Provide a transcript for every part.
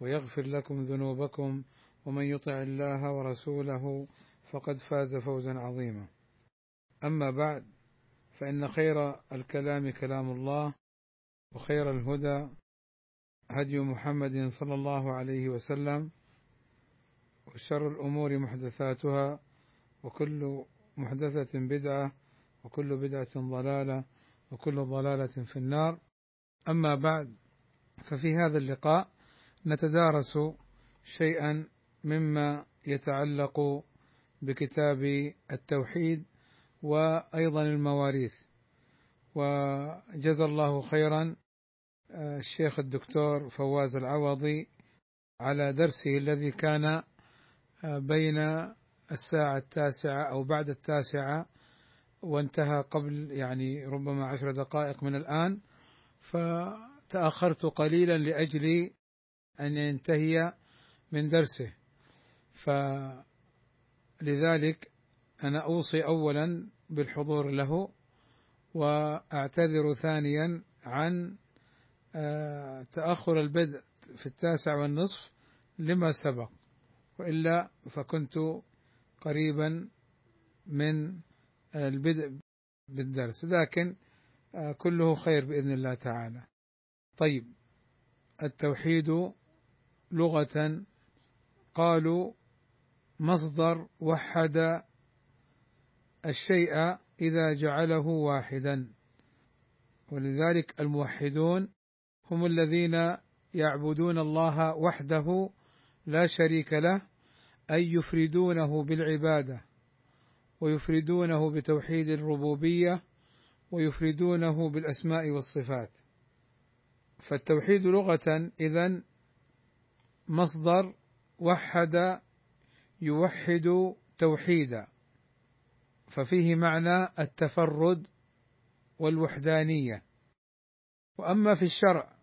ويغفر لكم ذنوبكم ومن يطع الله ورسوله فقد فاز فوزا عظيما. أما بعد فإن خير الكلام كلام الله وخير الهدى هدي محمد صلى الله عليه وسلم وشر الأمور محدثاتها وكل محدثة بدعة وكل بدعة ضلالة وكل ضلالة في النار. أما بعد ففي هذا اللقاء نتدارس شيئا مما يتعلق بكتاب التوحيد وأيضا المواريث. وجزا الله خيرا الشيخ الدكتور فواز العوضي على درسه الذي كان بين الساعة التاسعة أو بعد التاسعة وانتهى قبل يعني ربما عشر دقائق من الآن. فتأخرت قليلا لأجل أن ينتهي من درسه. فلذلك أنا أوصي أولا بالحضور له وأعتذر ثانيا عن تأخر البدء في التاسع والنصف لما سبق. وإلا فكنت قريبا من البدء بالدرس. لكن كله خير بإذن الله تعالى. طيب التوحيد لغة قالوا مصدر وحد الشيء إذا جعله واحدا. ولذلك الموحدون هم الذين يعبدون الله وحده لا شريك له أي يفردونه بالعبادة ويفردونه بتوحيد الربوبية ويفردونه بالأسماء والصفات. فالتوحيد لغة إذن مصدر وحد يوحد توحيدا ففيه معنى التفرد والوحدانية. وأما في الشرع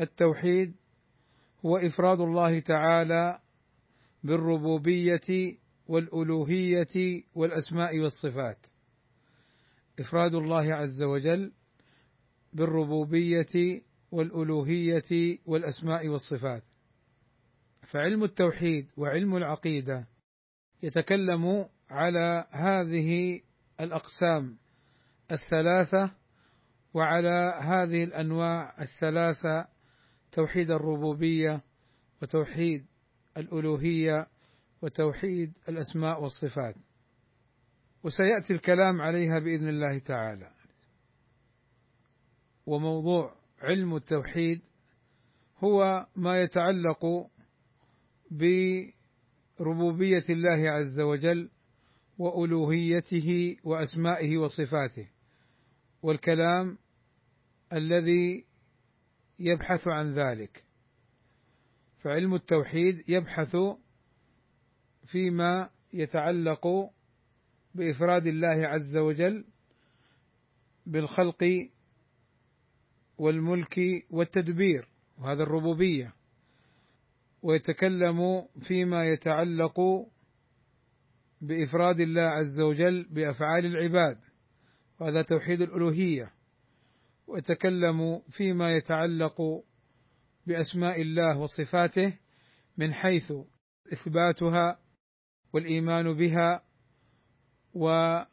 التوحيد هو إفراد الله تعالى بالربوبية والألوهية والأسماء والصفات. إفراد الله عز وجل بالربوبية والألوهية والأسماء والصفات. فعلم التوحيد وعلم العقيدة يتكلم على هذه الأقسام الثلاثة وعلى هذه الأنواع الثلاثة توحيد الربوبية وتوحيد الألوهية وتوحيد الأسماء والصفات. وسيأتي الكلام عليها بإذن الله تعالى. وموضوع علم التوحيد هو ما يتعلق بربوبية الله عز وجل وألوهيته وأسمائه وصفاته والكلام الذي يبحث عن ذلك. فعلم التوحيد يبحث فيما يتعلق بإفراد الله عز وجل بالخلق والملك والتدبير وهذا الربوبية. ويتكلم فيما يتعلق بإفراد الله عز وجل بأفعال العباد وهذا توحيد الألوهية. ويتكلم فيما يتعلق بأسماء الله وصفاته من حيث إثباتها والإيمان بها والإيمان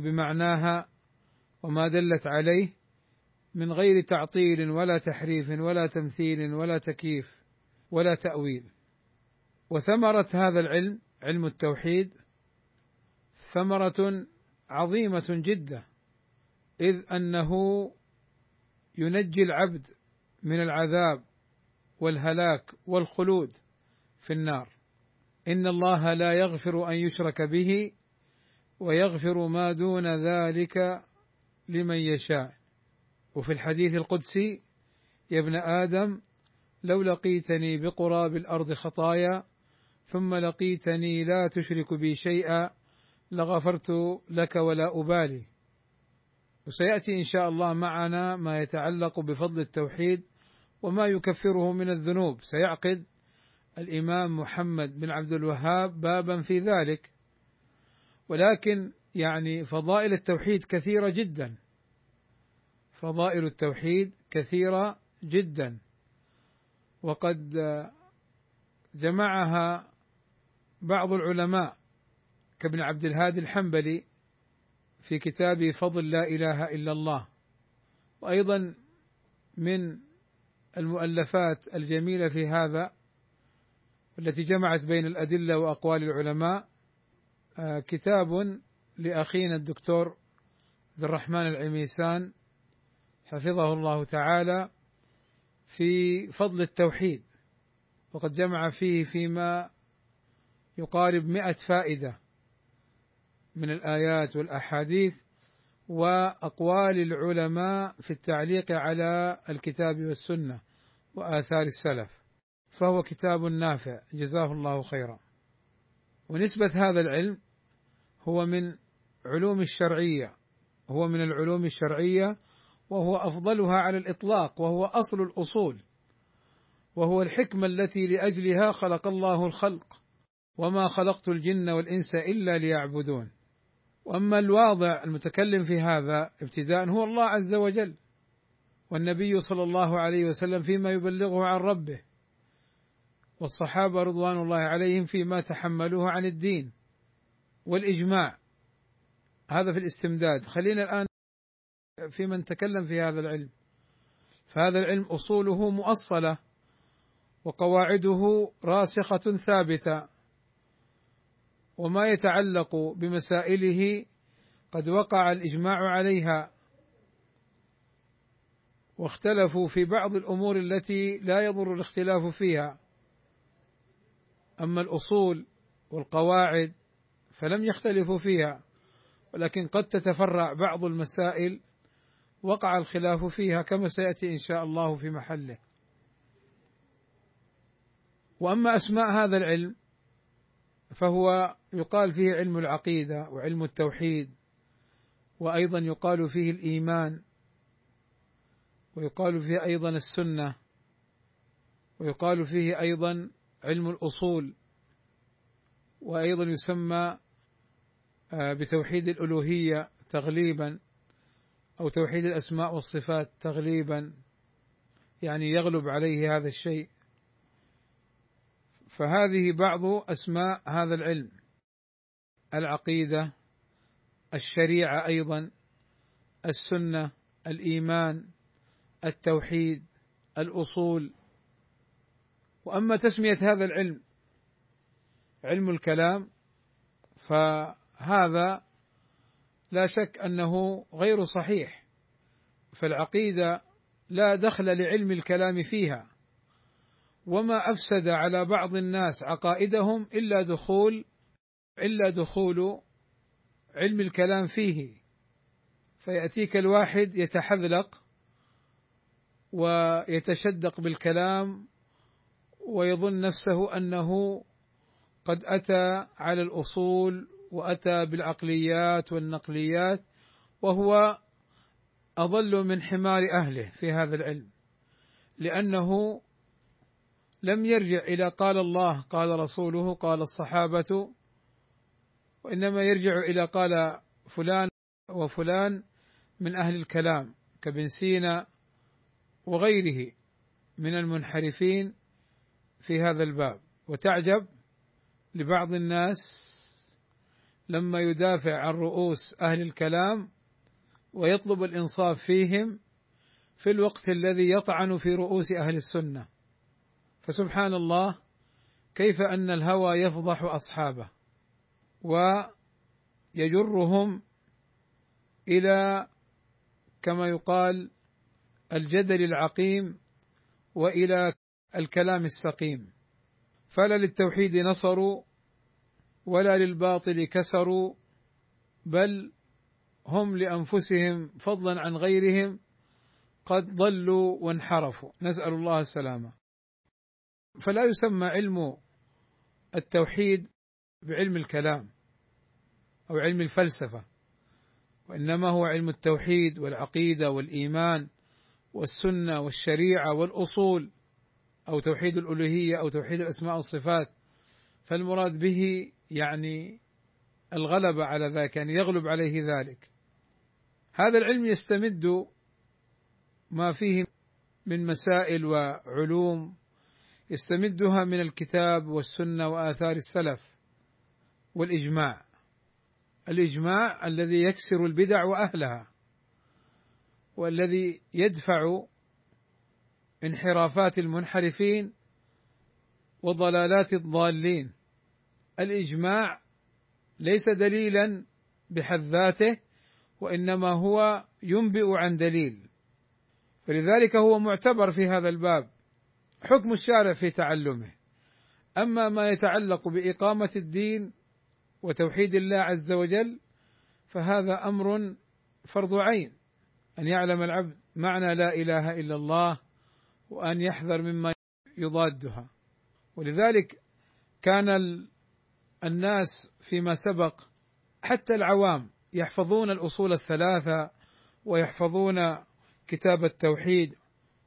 بمعناها وما دلت عليه من غير تعطيل ولا تحريف ولا تمثيل ولا تكييف. ولا تأويل. وثمرة هذا العلم علم التوحيد ثمرة عظيمة جدا إذ أنه ينجي العبد من العذاب والهلاك والخلود في النار. إن الله لا يغفر أن يشرك به ويغفر ما دون ذلك لمن يشاء. وفي الحديث القدسي يا ابن آدم لو لقيتني بقراب الأرض خطايا ثم لقيتني لا تشرك بي شيئا لغفرت لك ولا أبالي. وسيأتي إن شاء الله معنا ما يتعلق بفضل التوحيد وما يكفره من الذنوب. سيعقد الإمام محمد بن عبد الوهاب بابا في ذلك. ولكن يعني فضائل التوحيد كثيرة جدا. فضائل التوحيد كثيرة جدا. وقد جمعها بعض العلماء كابن عبد الهادي الحنبلي في كتاب فضل لا إله إلا الله. وأيضا من المؤلفات الجميلة في هذا التي جمعت بين الأدلة وأقوال العلماء آه، كتاب لأخينا الدكتور عبد الرحمن العميسان حفظه الله تعالى في فضل التوحيد وقد جمع فيه فيما يقارب مئة فائدة من الآيات والأحاديث وأقوال العلماء في التعليق على الكتاب والسنة وآثار السلف. فهو كتاب نافع جزاه الله خيرا. ونسبة هذا العلم هو من علوم الشرعية هو من العلوم الشرعية وهو أفضلها على الإطلاق وهو أصل الأصول وهو الحكمة التي لأجلها خلق الله الخلق وما خلقت الجن والإنس إلا ليعبدون. وأما الواضع المتكلم في هذا ابتداء هو الله عز وجل والنبي صلى الله عليه وسلم فيما يبلغه عن ربه والصحابة رضوان الله عليهم فيما تحملوه عن الدين والإجماع. هذا في الاستمداد. خلينا الآن في من تكلم في هذا العلم. فهذا العلم أصوله مؤصلة وقواعده راسخة ثابتة وما يتعلق بمسائله قد وقع الإجماع عليها واختلفوا في بعض الأمور التي لا يضر الاختلاف فيها. أما الأصول والقواعد فلم يختلفوا فيها ولكن قد تتفرع بعض المسائل وقع الخلاف فيها كما سيأتي إن شاء الله في محله. وأما أسماء هذا العلم فهو يقال فيه علم العقيدة وعلم التوحيد وأيضا يقال فيه الإيمان ويقال فيه أيضا السنة ويقال فيه أيضا علم الأصول وأيضا يسمى آه، بتوحيد الألوهية تغليبا. أو توحيد الأسماء والصفات تغليبا يعني يغلب عليه هذا الشيء. فهذه بعض أسماء هذا العلم. العقيدة الشريعة أيضا السنة الإيمان التوحيد الأصول. وأما تسمية هذا العلم علم الكلام فهذا لا شك أنه غير صحيح فالعقيدة لا دخل لعلم الكلام فيها. وما أفسد على بعض الناس عقائدهم إلا دخول إلا دخول علم الكلام فيه. فيأتيك الواحد يتحذلق ويتشدق بالكلام ويظن نفسه أنه قد أتى على الأصول وأتى بالعقليات والنقليات وهو أضل من حمار أهله في هذا العلم لأنه لم يرجع إلى قال الله قال رسوله قال الصحابة وإنما يرجع إلى قال فلان وفلان من أهل الكلام كابن سينا وغيره من المنحرفين في هذا الباب. وتعجب لبعض الناس لما يدافع عن رؤوس أهل الكلام ويطلب الإنصاف فيهم في الوقت الذي يطعن في رؤوس أهل السنة. فسبحان الله كيف أن الهوى يفضح أصحابه ويجرهم إلى كما يقال الجدل العقيم وإلى الكلام السقيم. فلا للتوحيد نصروا ولا للباطل كسروا بل هم لأنفسهم فضلا عن غيرهم قد ضلوا وانحرفوا. نسأل الله السلامة. فلا يسمى علم التوحيد بعلم الكلام أو علم الفلسفة وإنما هو علم التوحيد والعقيدة والإيمان والسنة والشريعة والأصول أو توحيد الألوهية أو توحيد الأسماء والصفات. فالمراد به يعني الغلبه على ذلك يعني يغلب عليه ذلك. هذا العلم يستمد ما فيه من مسائل وعلوم يستمدها من الكتاب والسنة وآثار السلف والإجماع. الإجماع الذي يكسر البدع وأهلها والذي يدفع انحرافات المنحرفين وضلالات الضالين. الإجماع ليس دليلا بحد ذاته وإنما هو ينبئ عن دليل. فلذلك هو معتبر في هذا الباب حكم الشارع في تعلمه. أما ما يتعلق بإقامة الدين وتوحيد الله عز وجل فهذا أمر فرض عين. أن يعلم العبد معنى لا إله إلا الله وأن يحذر مما يضادها. ولذلك كان الناس فيما سبق حتى العوام يحفظون الأصول الثلاثة ويحفظون كتاب التوحيد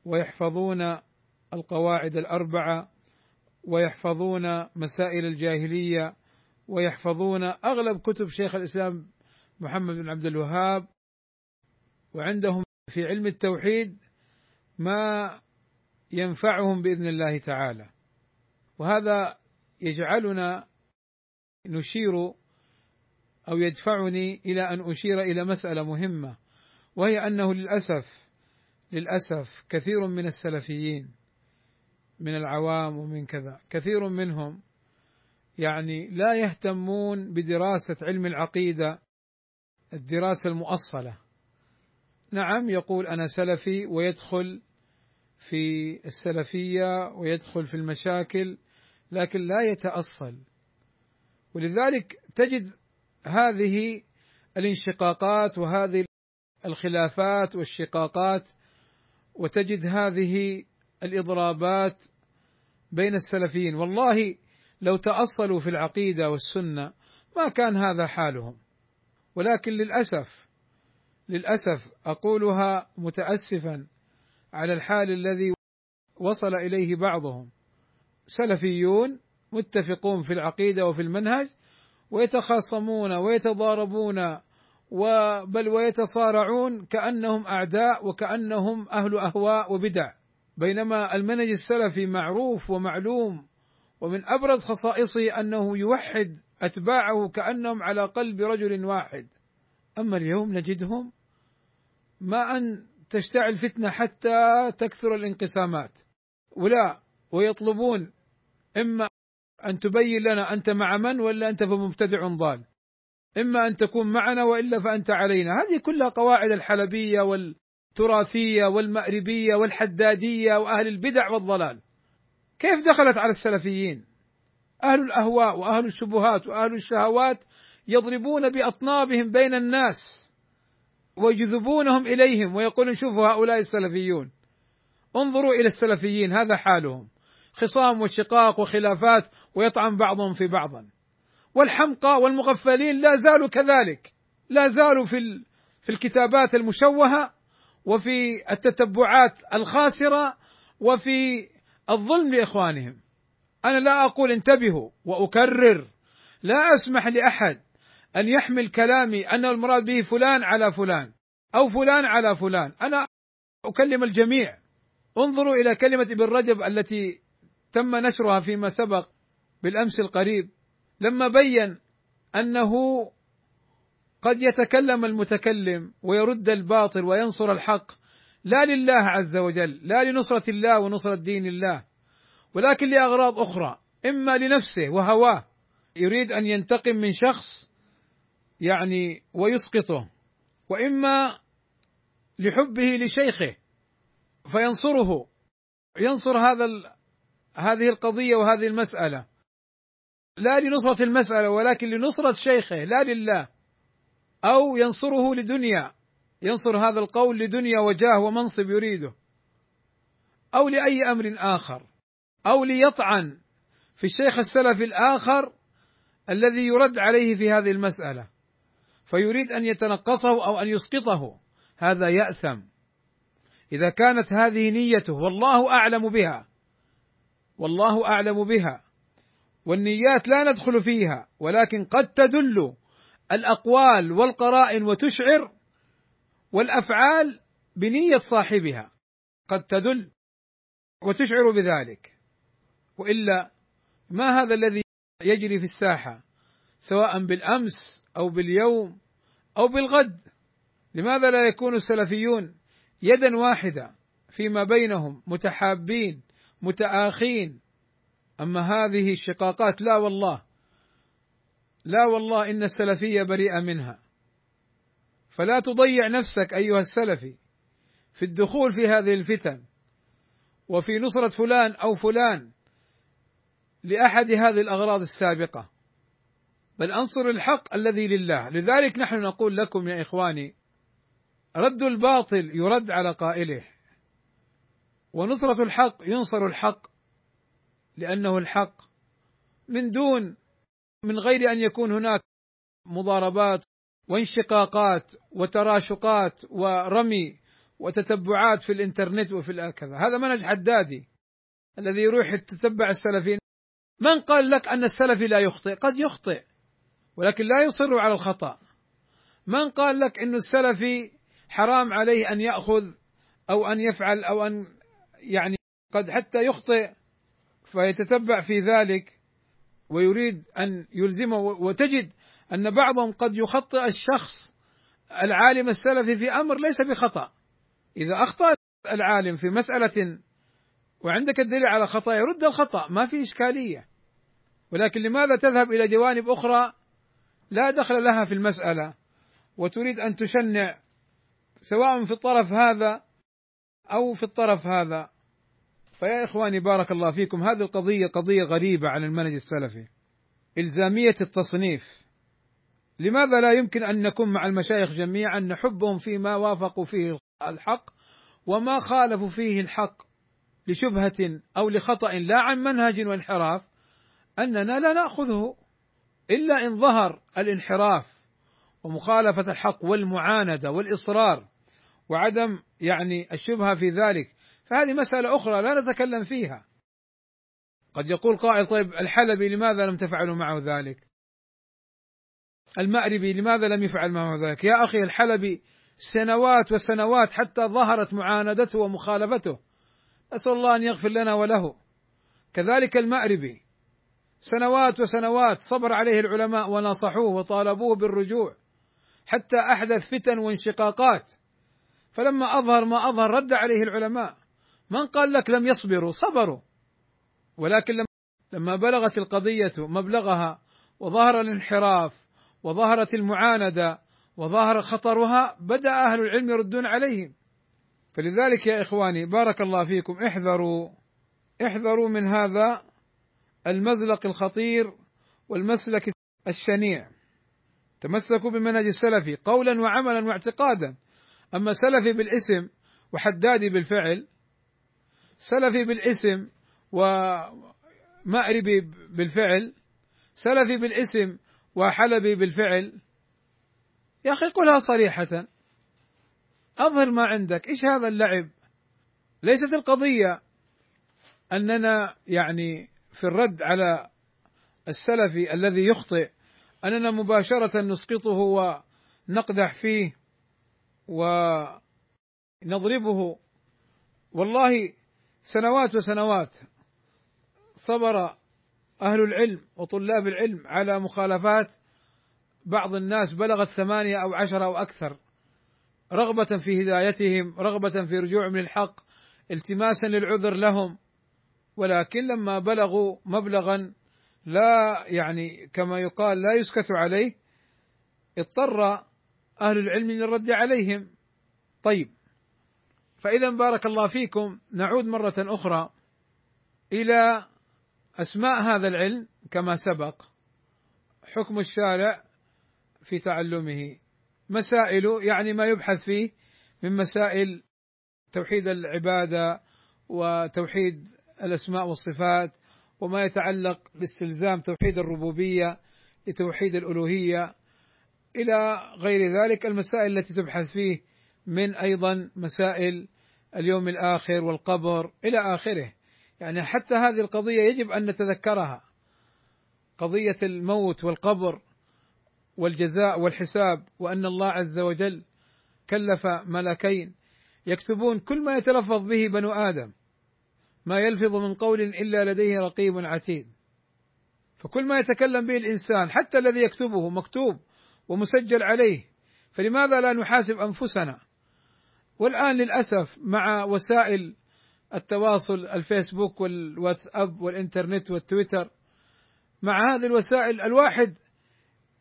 ويحفظون القواعد الأربعة ويحفظون مسائل الجاهلية ويحفظون أغلب كتب شيخ الإسلام محمد بن عبد الوهاب. وعندهم في علم التوحيد ما ينفعهم بإذن الله تعالى. وهذا يجعلنا نشير أو يدفعني إلى أن أشير إلى مسألة مهمة وهي أنه للأسف للأسف كثير من السلفيين من العوام ومن كذا كثير منهم يعني لا يهتمون بدراسة علم العقيدة الدراسة المؤصلة. نعم يقول أنا سلفي ويدخل في السلفية ويدخل في المشاكل لكن لا يتأصل. ولذلك تجد هذه الانشقاقات وهذه الخلافات والشقاقات وتجد هذه الإضرابات بين السلفيين. والله لو تأصلوا في العقيدة والسنة ما كان هذا حالهم. ولكن للأسف للأسف أقولها متاسفا على الحال الذي وصل إليه بعضهم. سلفيون متفقون في العقيدة وفي المنهج ويتخاصمون ويتضاربون بل ويتصارعون كأنهم أعداء وكأنهم أهل أهواء وبدع. بينما المنهج السلفي معروف ومعلوم ومن أبرز خصائصه أنه يوحد أتباعه كأنهم على قلب رجل واحد. أما اليوم نجدهم ما أن تشتعل فتنه حتى تكثر الانقسامات. ولا ويطلبون إما أن تبين لنا أنت مع من ولا أنت فمبتدع ضال. إما أن تكون معنا وإلا فأنت علينا. هذه كلها قواعد الحلبية والتراثية والمأربية والحدادية وأهل البدع والضلال. كيف دخلت على السلفيين؟ أهل الأهواء وأهل الشبهات وأهل الشهوات يضربون بأطنابهم بين الناس ويجذبونهم إليهم ويقولون شوفوا هؤلاء السلفيون. انظروا إلى السلفيين هذا حالهم. خصام وشقاق وخلافات ويطعن بعضهم في بعضا. والحمقى والمغفلين لا زالوا كذلك لا زالوا في في الكتابات المشوهة وفي التتبعات الخاسرة وفي الظلم لإخوانهم. أنا لا أقول انتبهوا وأكرر لا أسمح لأحد أن يحمل كلامي أن المراد به فلان على فلان أو فلان على فلان. أنا أكلم الجميع. انظروا إلى كلمة ابن رجب التي تم نشرها فيما سبق بالأمس القريب لما بين أنه قد يتكلم المتكلم ويرد الباطل وينصر الحق لا لله عز وجل لا لنصرة الله ونصرة دين الله ولكن لأغراض أخرى إما لنفسه وهواه يريد أن ينتقم من شخص يعني ويسقطه وإما لحبه لشيخه فينصره ينصر هذا هذه القضية وهذه المسألة. لا لنصرة المسألة ولكن لنصرة شيخه لا لله. أو ينصره لدنيا. ينصر هذا القول لدنيا وجاه ومنصب يريده. أو لأي أمر آخر. أو ليطعن في الشيخ السلفي الآخر الذي يرد عليه في هذه المسألة. فيريد أن يتنقصه أو أن يسقطه. هذا يأثم. إذا كانت هذه نيته والله أعلم بها. والله أعلم بها. والنيات لا ندخل فيها ولكن قد تدل الأقوال والقرائن وتشعر والأفعال بنية صاحبها. قد تدل وتشعر بذلك. وإلا ما هذا الذي يجري في الساحة سواء بالأمس أو باليوم أو بالغد؟ لماذا لا يكون السلفيون يدا واحدة فيما بينهم متحابين متآخين. أما هذه الشقاقات لا والله. لا والله إن السلفية بريئة منها. فلا تضيع نفسك أيها السلفي في الدخول في هذه الفتن. وفي نصرة فلان أو فلان لأحد هذه الأغراض السابقة. بل أنصر الحق الذي لله. لذلك نحن نقول لكم يا إخواني رد الباطل يرد على قائله. ونصرة الحق ينصر الحق لأنه الحق من دون من غير أن يكون هناك مضاربات وانشقاقات وتراشقات ورمي وتتبعات في الإنترنت وفي كذا هذا منهج حدادي الذي يروح يتتبع السلفيين. من قال لك أن السلفي لا يخطئ؟ قد يخطئ ولكن لا يصر على الخطأ. من قال لك انه السلفي حرام عليه أن يأخذ أو أن يفعل أو أن يعني قد حتى يخطئ فيتتبع في ذلك ويريد أن يلزمه وتجد أن بعضهم قد يخطئ الشخص العالم السلفي في أمر ليس بخطأ. إذا أخطأ العالم في مسألة وعندك الدليل على خطأ يرد الخطأ ما في إشكالية. ولكن لماذا تذهب إلى جوانب أخرى لا دخل لها في المسألة وتريد أن تشنع سواء في الطرف هذا أو في الطرف هذا. فيا إخواني بارك الله فيكم هذه القضية قضية غريبة عن المنهج السلفي. إلزامية التصنيف. لماذا لا يمكن أن نكون مع المشايخ جميعا نحبهم فيما وافقوا فيه الحق وما خالفوا فيه الحق لشبهة أو لخطأ لا عن منهج وانحراف؟ أننا لا نأخذه. إلا إن ظهر الانحراف ومخالفة الحق والمعاندة والإصرار وعدم يعني الشبهة في ذلك. فهذه مسألة أخرى لا نتكلم فيها. قد يقول قائل طيب الحلبي لماذا لم تفعلوا معه ذلك؟ المأربي لماذا لم يفعل معه ذلك؟ يا أخي الحلبي سنوات وسنوات حتى ظهرت معاندته ومخالفته. أسأل الله أن يغفر لنا وله. كذلك المأربي سنوات وسنوات صبر عليه العلماء ونصحوه وطالبوه بالرجوع حتى أحدث فتن وانشقاقات. فلما أظهر ما أظهر رد عليه العلماء. من قال لك لم يصبروا؟ صبروا. ولكن لما بلغت القضية مبلغها وظهر الانحراف وظهرت المعاندة وظهر خطرها بدأ أهل العلم يردون عليهم. فلذلك يا إخواني بارك الله فيكم احذروا. احذروا من هذا المزلق الخطير والمسلك الشنيع. تمسكوا بمنهج السلفي قولا وعملا واعتقادا. أما سلفي بالاسم وحدادي بالفعل سلفي بالاسم ومأربي بالفعل سلفي بالاسم وحلبي بالفعل. يا أخي قلها صريحة. أظهر ما عندك. إيش هذا اللعب؟ ليست القضية أننا يعني في الرد على السلفي الذي يخطئ أننا مباشرة نسقطه ونقدح فيه. ونضربه. والله سنوات وسنوات صبر أهل العلم وطلاب العلم على مخالفات بعض الناس بلغت ثمانية أو عشره أو أكثر رغبة في هدايتهم رغبة في رجوعهم للحق التماسا للعذر لهم. ولكن لما بلغوا مبلغا لا يعني كما يقال لا يسكت عليه اضطر أهل العلم للرد عليهم. طيب. فاذا بارك الله فيكم. نعود مرة أخرى إلى أسماء هذا العلم كما سبق. حكم الشارع في تعلمه. مسائل يعني ما يبحث فيه من مسائل توحيد العبادة وتوحيد الأسماء والصفات وما يتعلق باستلزام توحيد الربوبية لتوحيد الألوهية إلى غير ذلك المسائل التي تبحث فيه من أيضا مسائل اليوم الآخر والقبر إلى آخره. يعني حتى هذه القضية يجب أن نتذكرها. قضية الموت والقبر والجزاء والحساب وأن الله عز وجل كلف ملكين يكتبون كل ما يتلفظ به بنو آدم ما يلفظ من قول إلا لديه رقيب عتيد. فكل ما يتكلم به الإنسان حتى الذي يكتبه مكتوب. ومسجل عليه. فلماذا لا نحاسب أنفسنا؟ والآن للأسف مع وسائل التواصل الفيسبوك والواتساب والإنترنت والتويتر مع هذه الوسائل الواحد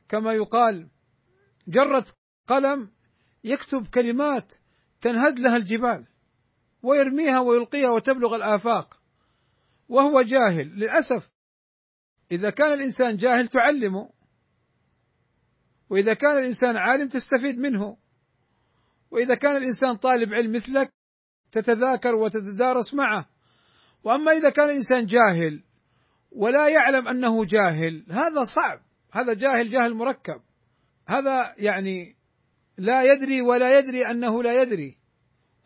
كما يقال جرة قلم يكتب كلمات تنهد لها الجبال ويرميها ويلقيها وتبلغ الآفاق. وهو جاهل. للأسف إذا كان الإنسان جاهل تعلمه. وإذا كان الإنسان عالم تستفيد منه. وإذا كان الإنسان طالب علم مثلك تتذاكر وتتدارس معه. وأما إذا كان الإنسان جاهل ولا يعلم أنه جاهل هذا صعب. هذا جاهل جاهل مركب. هذا يعني لا يدري ولا يدري أنه لا يدري.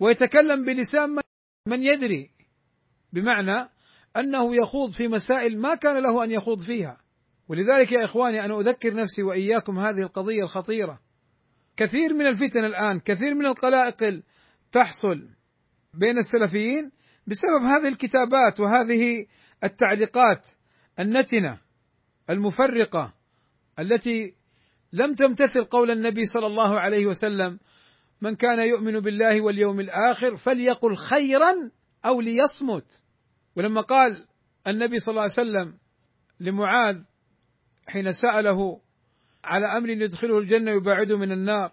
ويتكلم بلسان من يدري. بمعنى أنه يخوض في مسائل ما كان له أن يخوض فيها. ولذلك يا إخواني أنا أذكر نفسي وإياكم هذه القضية الخطيرة. كثير من الفتن الآن كثير من القلائق تحصل بين السلفيين بسبب هذه الكتابات وهذه التعليقات النتنة المفرقة التي لم تمتثل قول النبي صلى الله عليه وسلم من كان يؤمن بالله واليوم الآخر فليقل خيرا أو ليصمت. ولما قال النبي صلى الله عليه وسلم لمعاذ حين سأله على أمر يدخله الجنة يباعده من النار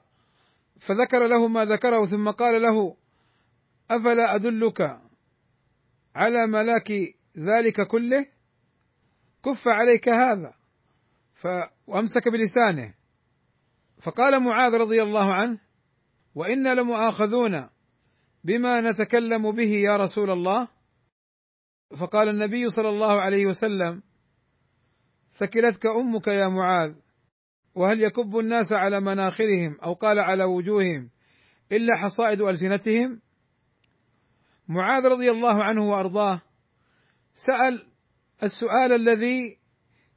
فذكر له ما ذكره ثم قال له أفلا أدلك على ملاك ذلك كله؟ كف عليك هذا وامسك بلسانه. فقال معاذ رضي الله عنه وإنا لمؤاخذون بما نتكلم به يا رسول الله. فقال النبي صلى الله عليه وسلم ثكلتك أمك يا معاذ وهل يكب الناس على مناخرهم أو قال على وجوههم إلا حصائد ألسنتهم؟ معاذ رضي الله عنه وأرضاه سأل السؤال الذي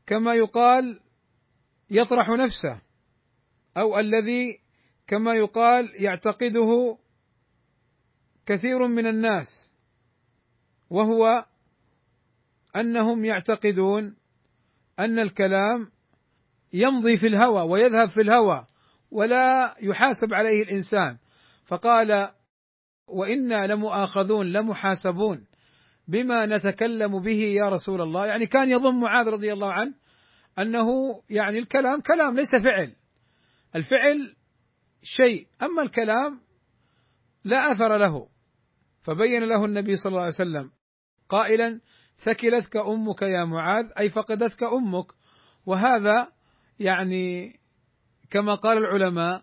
كما يقال يطرح نفسه أو الذي كما يقال يعتقده كثير من الناس وهو أنهم يعتقدون أن الكلام يمضي في الهوى ويذهب في الهوى ولا يحاسب عليه الإنسان. فقال وإنا لمؤاخذون لمحاسبون بما نتكلم به يا رسول الله. يعني كان يظن معاذ رضي الله عنه أنه يعني الكلام كلام ليس فعل. الفعل شيء أما الكلام لا أثر له. فبين له النبي صلى الله عليه وسلم قائلا ثكلتك أمك يا معاذ أي فقدتك أمك. وهذا يعني كما قال العلماء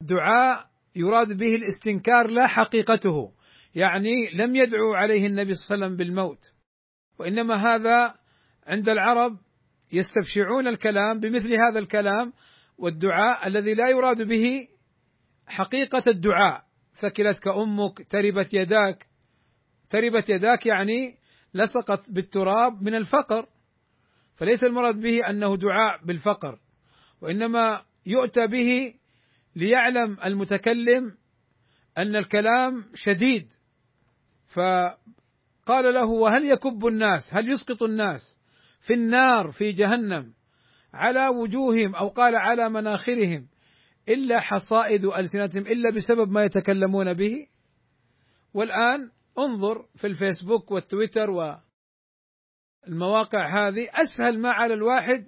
دعاء يراد به الاستنكار لا حقيقته. يعني لم يدعو عليه النبي صلى الله عليه وسلم بالموت. وإنما هذا عند العرب يستبشعون الكلام بمثل هذا الكلام والدعاء الذي لا يراد به حقيقة الدعاء. ثكلتك أمك تربت يداك. تربت يداك يعني لصقت بالتراب من الفقر. فليس المراد به أنه دعاء بالفقر وإنما يؤتى به ليعلم المتكلم أن الكلام شديد. فقال له وهل يكب الناس؟ هل يسقط الناس في النار في جهنم على وجوههم أو قال على مناخرهم إلا حصائد ألسنتهم إلا بسبب ما يتكلمون به؟ والآن انظر في الفيسبوك والتويتر المواقع هذه. أسهل ما على الواحد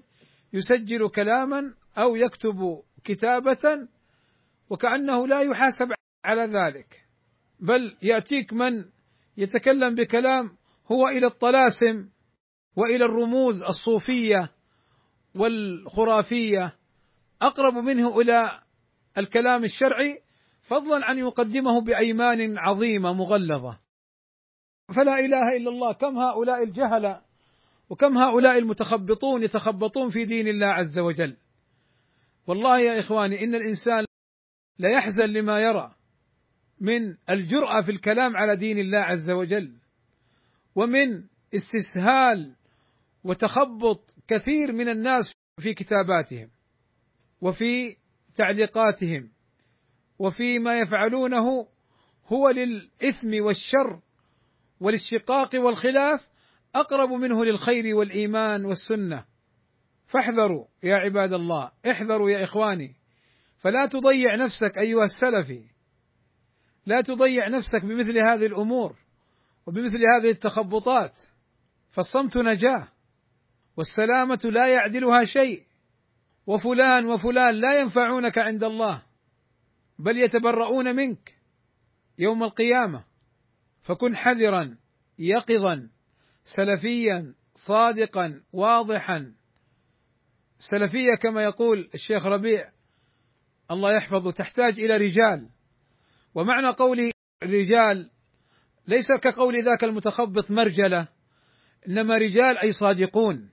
يسجل كلاما أو يكتب كتابة وكأنه لا يحاسب على ذلك. بل يأتيك من يتكلم بكلام هو إلى الطلاسم وإلى الرموز الصوفية والخرافية. أقرب منه إلى الكلام الشرعي فضلا عن يقدمه بأيمان عظيمة مغلظة. فلا إله إلا الله. كم هؤلاء الجهله وكم هؤلاء المتخبطون يتخبطون في دين الله عز وجل. والله يا إخواني إن الإنسان لا يحزن لما يرى من الجرأة في الكلام على دين الله عز وجل ومن استسهال وتخبط كثير من الناس في كتاباتهم وفي تعليقاتهم وفي ما يفعلونه هو للإثم والشر وللشقاق والخلاف أقرب منه للخير والإيمان والسنة. فاحذروا يا عباد الله احذروا يا إخواني. فلا تضيع نفسك أيها السلفي لا تضيع نفسك بمثل هذه الأمور وبمثل هذه التخبطات. فالصمت نجاة والسلامة لا يعدلها شيء. وفلان وفلان لا ينفعونك عند الله بل يتبرؤون منك يوم القيامة. فكن حذرا يقظا سلفيا صادقا واضحا. سلفية كما يقول الشيخ ربيع الله يحفظه تحتاج إلى رجال. ومعنى قوله رجال ليس كقول ذاك المتخبط مرجلة إنما رجال أي صادقون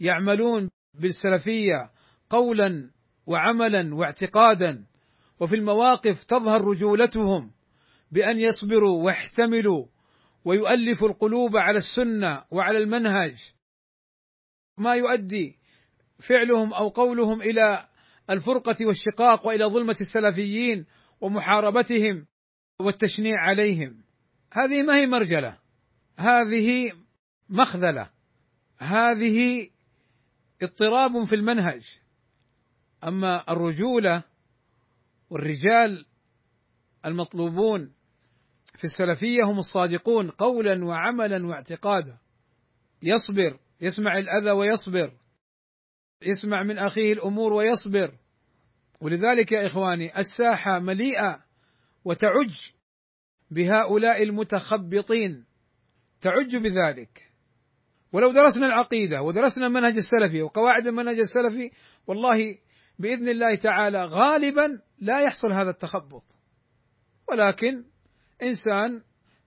يعملون بالسلفية قولا وعملا واعتقادا. وفي المواقف تظهر رجولتهم بأن يصبروا ويحتملوا ويؤلفوا القلوب على السنة وعلى المنهج. ما يؤدي فعلهم أو قولهم إلى الفرقة والشقاق وإلى ظلمة السلفيين ومحاربتهم والتشنيع عليهم. هذه ما هي مرجلة؟ هذه مخذلة. هذه اضطراب في المنهج. أما الرجولة والرجال المطلوبون في السلفية هم الصادقون قولا وعملا واعتقادا. يصبر يسمع الأذى ويصبر. يسمع من أخيه الأمور ويصبر. ولذلك يا إخواني الساحة مليئة وتعج بهؤلاء المتخبطين. تعج بذلك. ولو درسنا العقيدة ودرسنا المنهج السلفي وقواعد المنهج السلفي والله بإذن الله تعالى غالبا لا يحصل هذا التخبط. ولكن إنسان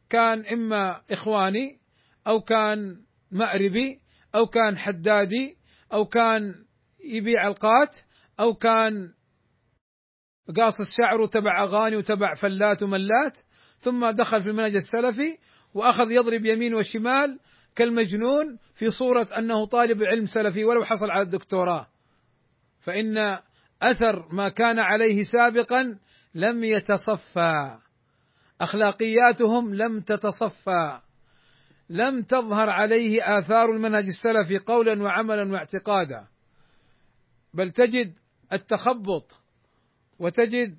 كان إما إخواني أو كان مأربي أو كان حدادي أو كان يبيع القات أو كان قاصص شعره تبع أغاني وتبع فلات وملات ثم دخل في المنهج السلفي وأخذ يضرب يمين وشمال كالمجنون في صورة أنه طالب علم سلفي ولو حصل على الدكتوراه. فإن أثر ما كان عليه سابقا لم يتصفى. أخلاقياتهم لم تتصفى لم تظهر عليه آثار المنهج السلفي قولا وعملا واعتقادا. بل تجد التخبط وتجد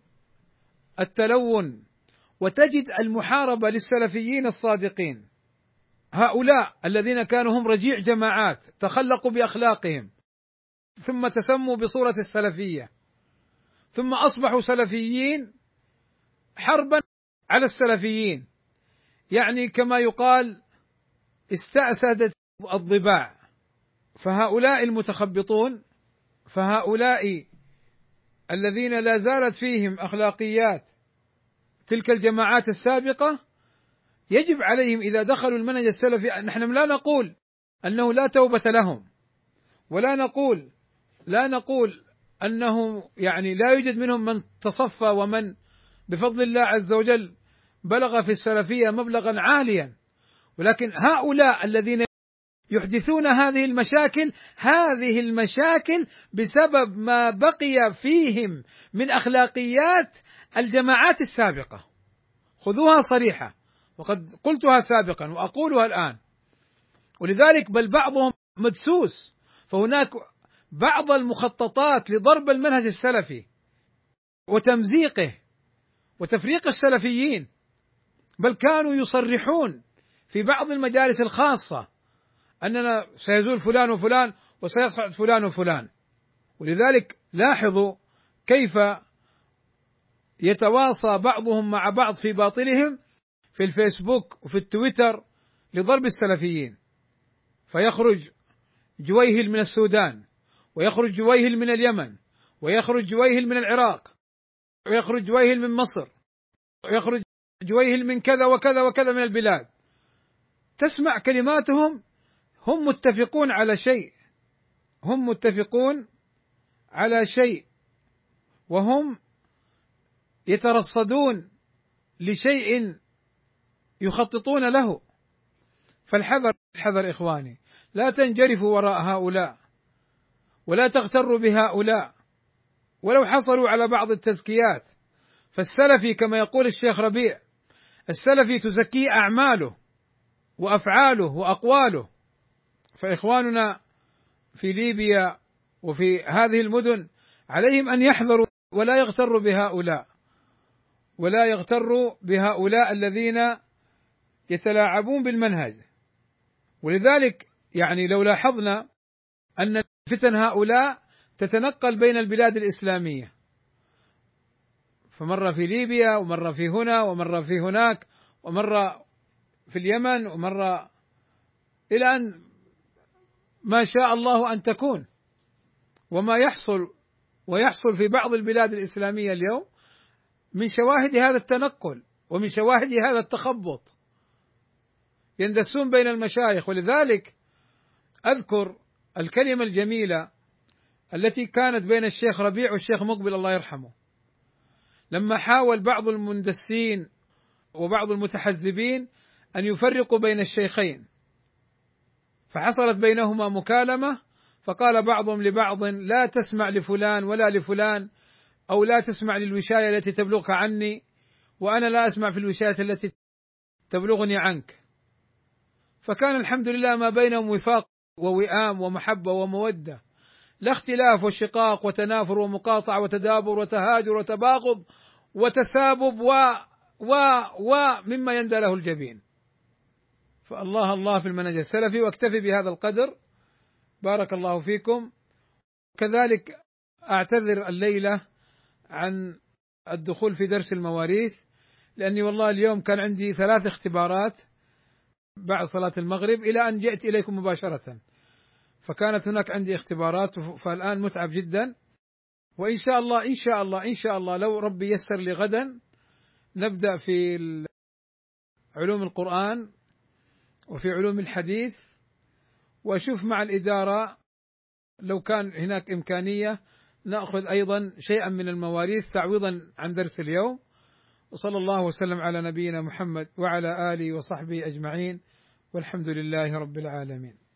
التلون وتجد المحاربة للسلفيين الصادقين. هؤلاء الذين كانوا هم رجيع جماعات تخلقوا بأخلاقهم ثم تسموا بصورة السلفية ثم أصبحوا سلفيين حربا على السلفيين. يعني كما يقال استأسدت الضباع. فهؤلاء المتخبطون فهؤلاء الذين لا زالت فيهم أخلاقيات تلك الجماعات السابقة يجب عليهم إذا دخلوا المنهج السلفي نحن لا نقول أنه لا توبة لهم. ولا نقول لا نقول أنه يعني لا يوجد منهم من تصفى ومن بفضل الله عز وجل بلغ في السلفية مبلغا عاليا. ولكن هؤلاء الذين يحدثون هذه المشاكل هذه المشاكل بسبب ما بقي فيهم من أخلاقيات الجماعات السابقة. خذوها صريحة وقد قلتها سابقا وأقولها الآن. ولذلك بل بعضهم مدسوس فهناك بعض المخططات لضرب المنهج السلفي وتمزيقه وتفريق السلفيين. بل كانوا يصرحون في بعض المجالس الخاصة أننا سيزول فلان وفلان وسيصعد فلان وفلان. ولذلك لاحظوا كيف يتواصى بعضهم مع بعض في باطلهم في الفيسبوك وفي التويتر لضرب السلفيين. فيخرج جويهل من السودان ويخرج جويهل من اليمن ويخرج جويهل من العراق ويخرج جويهل من مصر ويخرج جويهل من كذا وكذا وكذا من البلاد. تسمع كلماتهم هم متفقون على شيء. هم متفقون على شيء. وهم يترصدون لشيء يخططون له. فالحذر الحذر إخواني. لا تنجرفوا وراء هؤلاء ولا تغتروا بهؤلاء. ولو حصلوا على بعض التزكيات. فالسلفي كما يقول الشيخ ربيع السلفي تزكيه أعماله وأفعاله وأقواله. فإخواننا في ليبيا وفي هذه المدن عليهم أن يحذروا ولا يغتروا بهؤلاء ولا يغتروا بهؤلاء الذين يتلاعبون بالمنهج. ولذلك يعني لو لاحظنا أن فتن هؤلاء تتنقل بين البلاد الإسلامية. فمره في ليبيا ومره في هنا ومره في هناك ومره في اليمن ومره إلى أن ما شاء الله أن تكون. وما يحصل ويحصل في بعض البلاد الإسلامية اليوم من شواهد هذا التنقل ومن شواهد هذا التخبط. يندسون بين المشايخ ولذلك أذكر الكلمة الجميلة التي كانت بين الشيخ ربيع والشيخ مقبل الله يرحمه. لما حاول بعض المندسين وبعض المتحزبين أن يفرقوا بين الشيخين فحصلت بينهما مكالمة فقال بعضهم لبعض لا تسمع لفلان ولا لفلان أو لا تسمع للوشاية التي تبلغك عني وأنا لا أسمع في الوشاية التي تبلغني عنك. فكان الحمد لله ما بينهم وفاق ووئام ومحبة ومودة. لا اختلاف وشقاق وتنافر ومقاطعة وتدابر وتهاجر وتباغض وتسابب و و و مما يندى له الجبين. فالله الله في المنهج السلفي واكتفي بهذا القدر. بارك الله فيكم. كذلك أعتذر الليلة عن الدخول في درس المواريث لأني والله اليوم كان عندي ثلاث اختبارات بعد صلاة المغرب إلى أن جئت إليكم مباشرة. فكانت هناك عندي اختبارات فالآن متعب جدا. وإن شاء الله إن شاء الله إن شاء الله لو ربي يسر لي غدا نبدأ في علوم القرآن وفي علوم الحديث. وأشوف مع الإدارة لو كان هناك إمكانية نأخذ أيضا شيئا من المواريث تعويضا عن درس اليوم. وصلى الله وسلم على نبينا محمد وعلى آله وصحبه أجمعين. والحمد لله رب العالمين.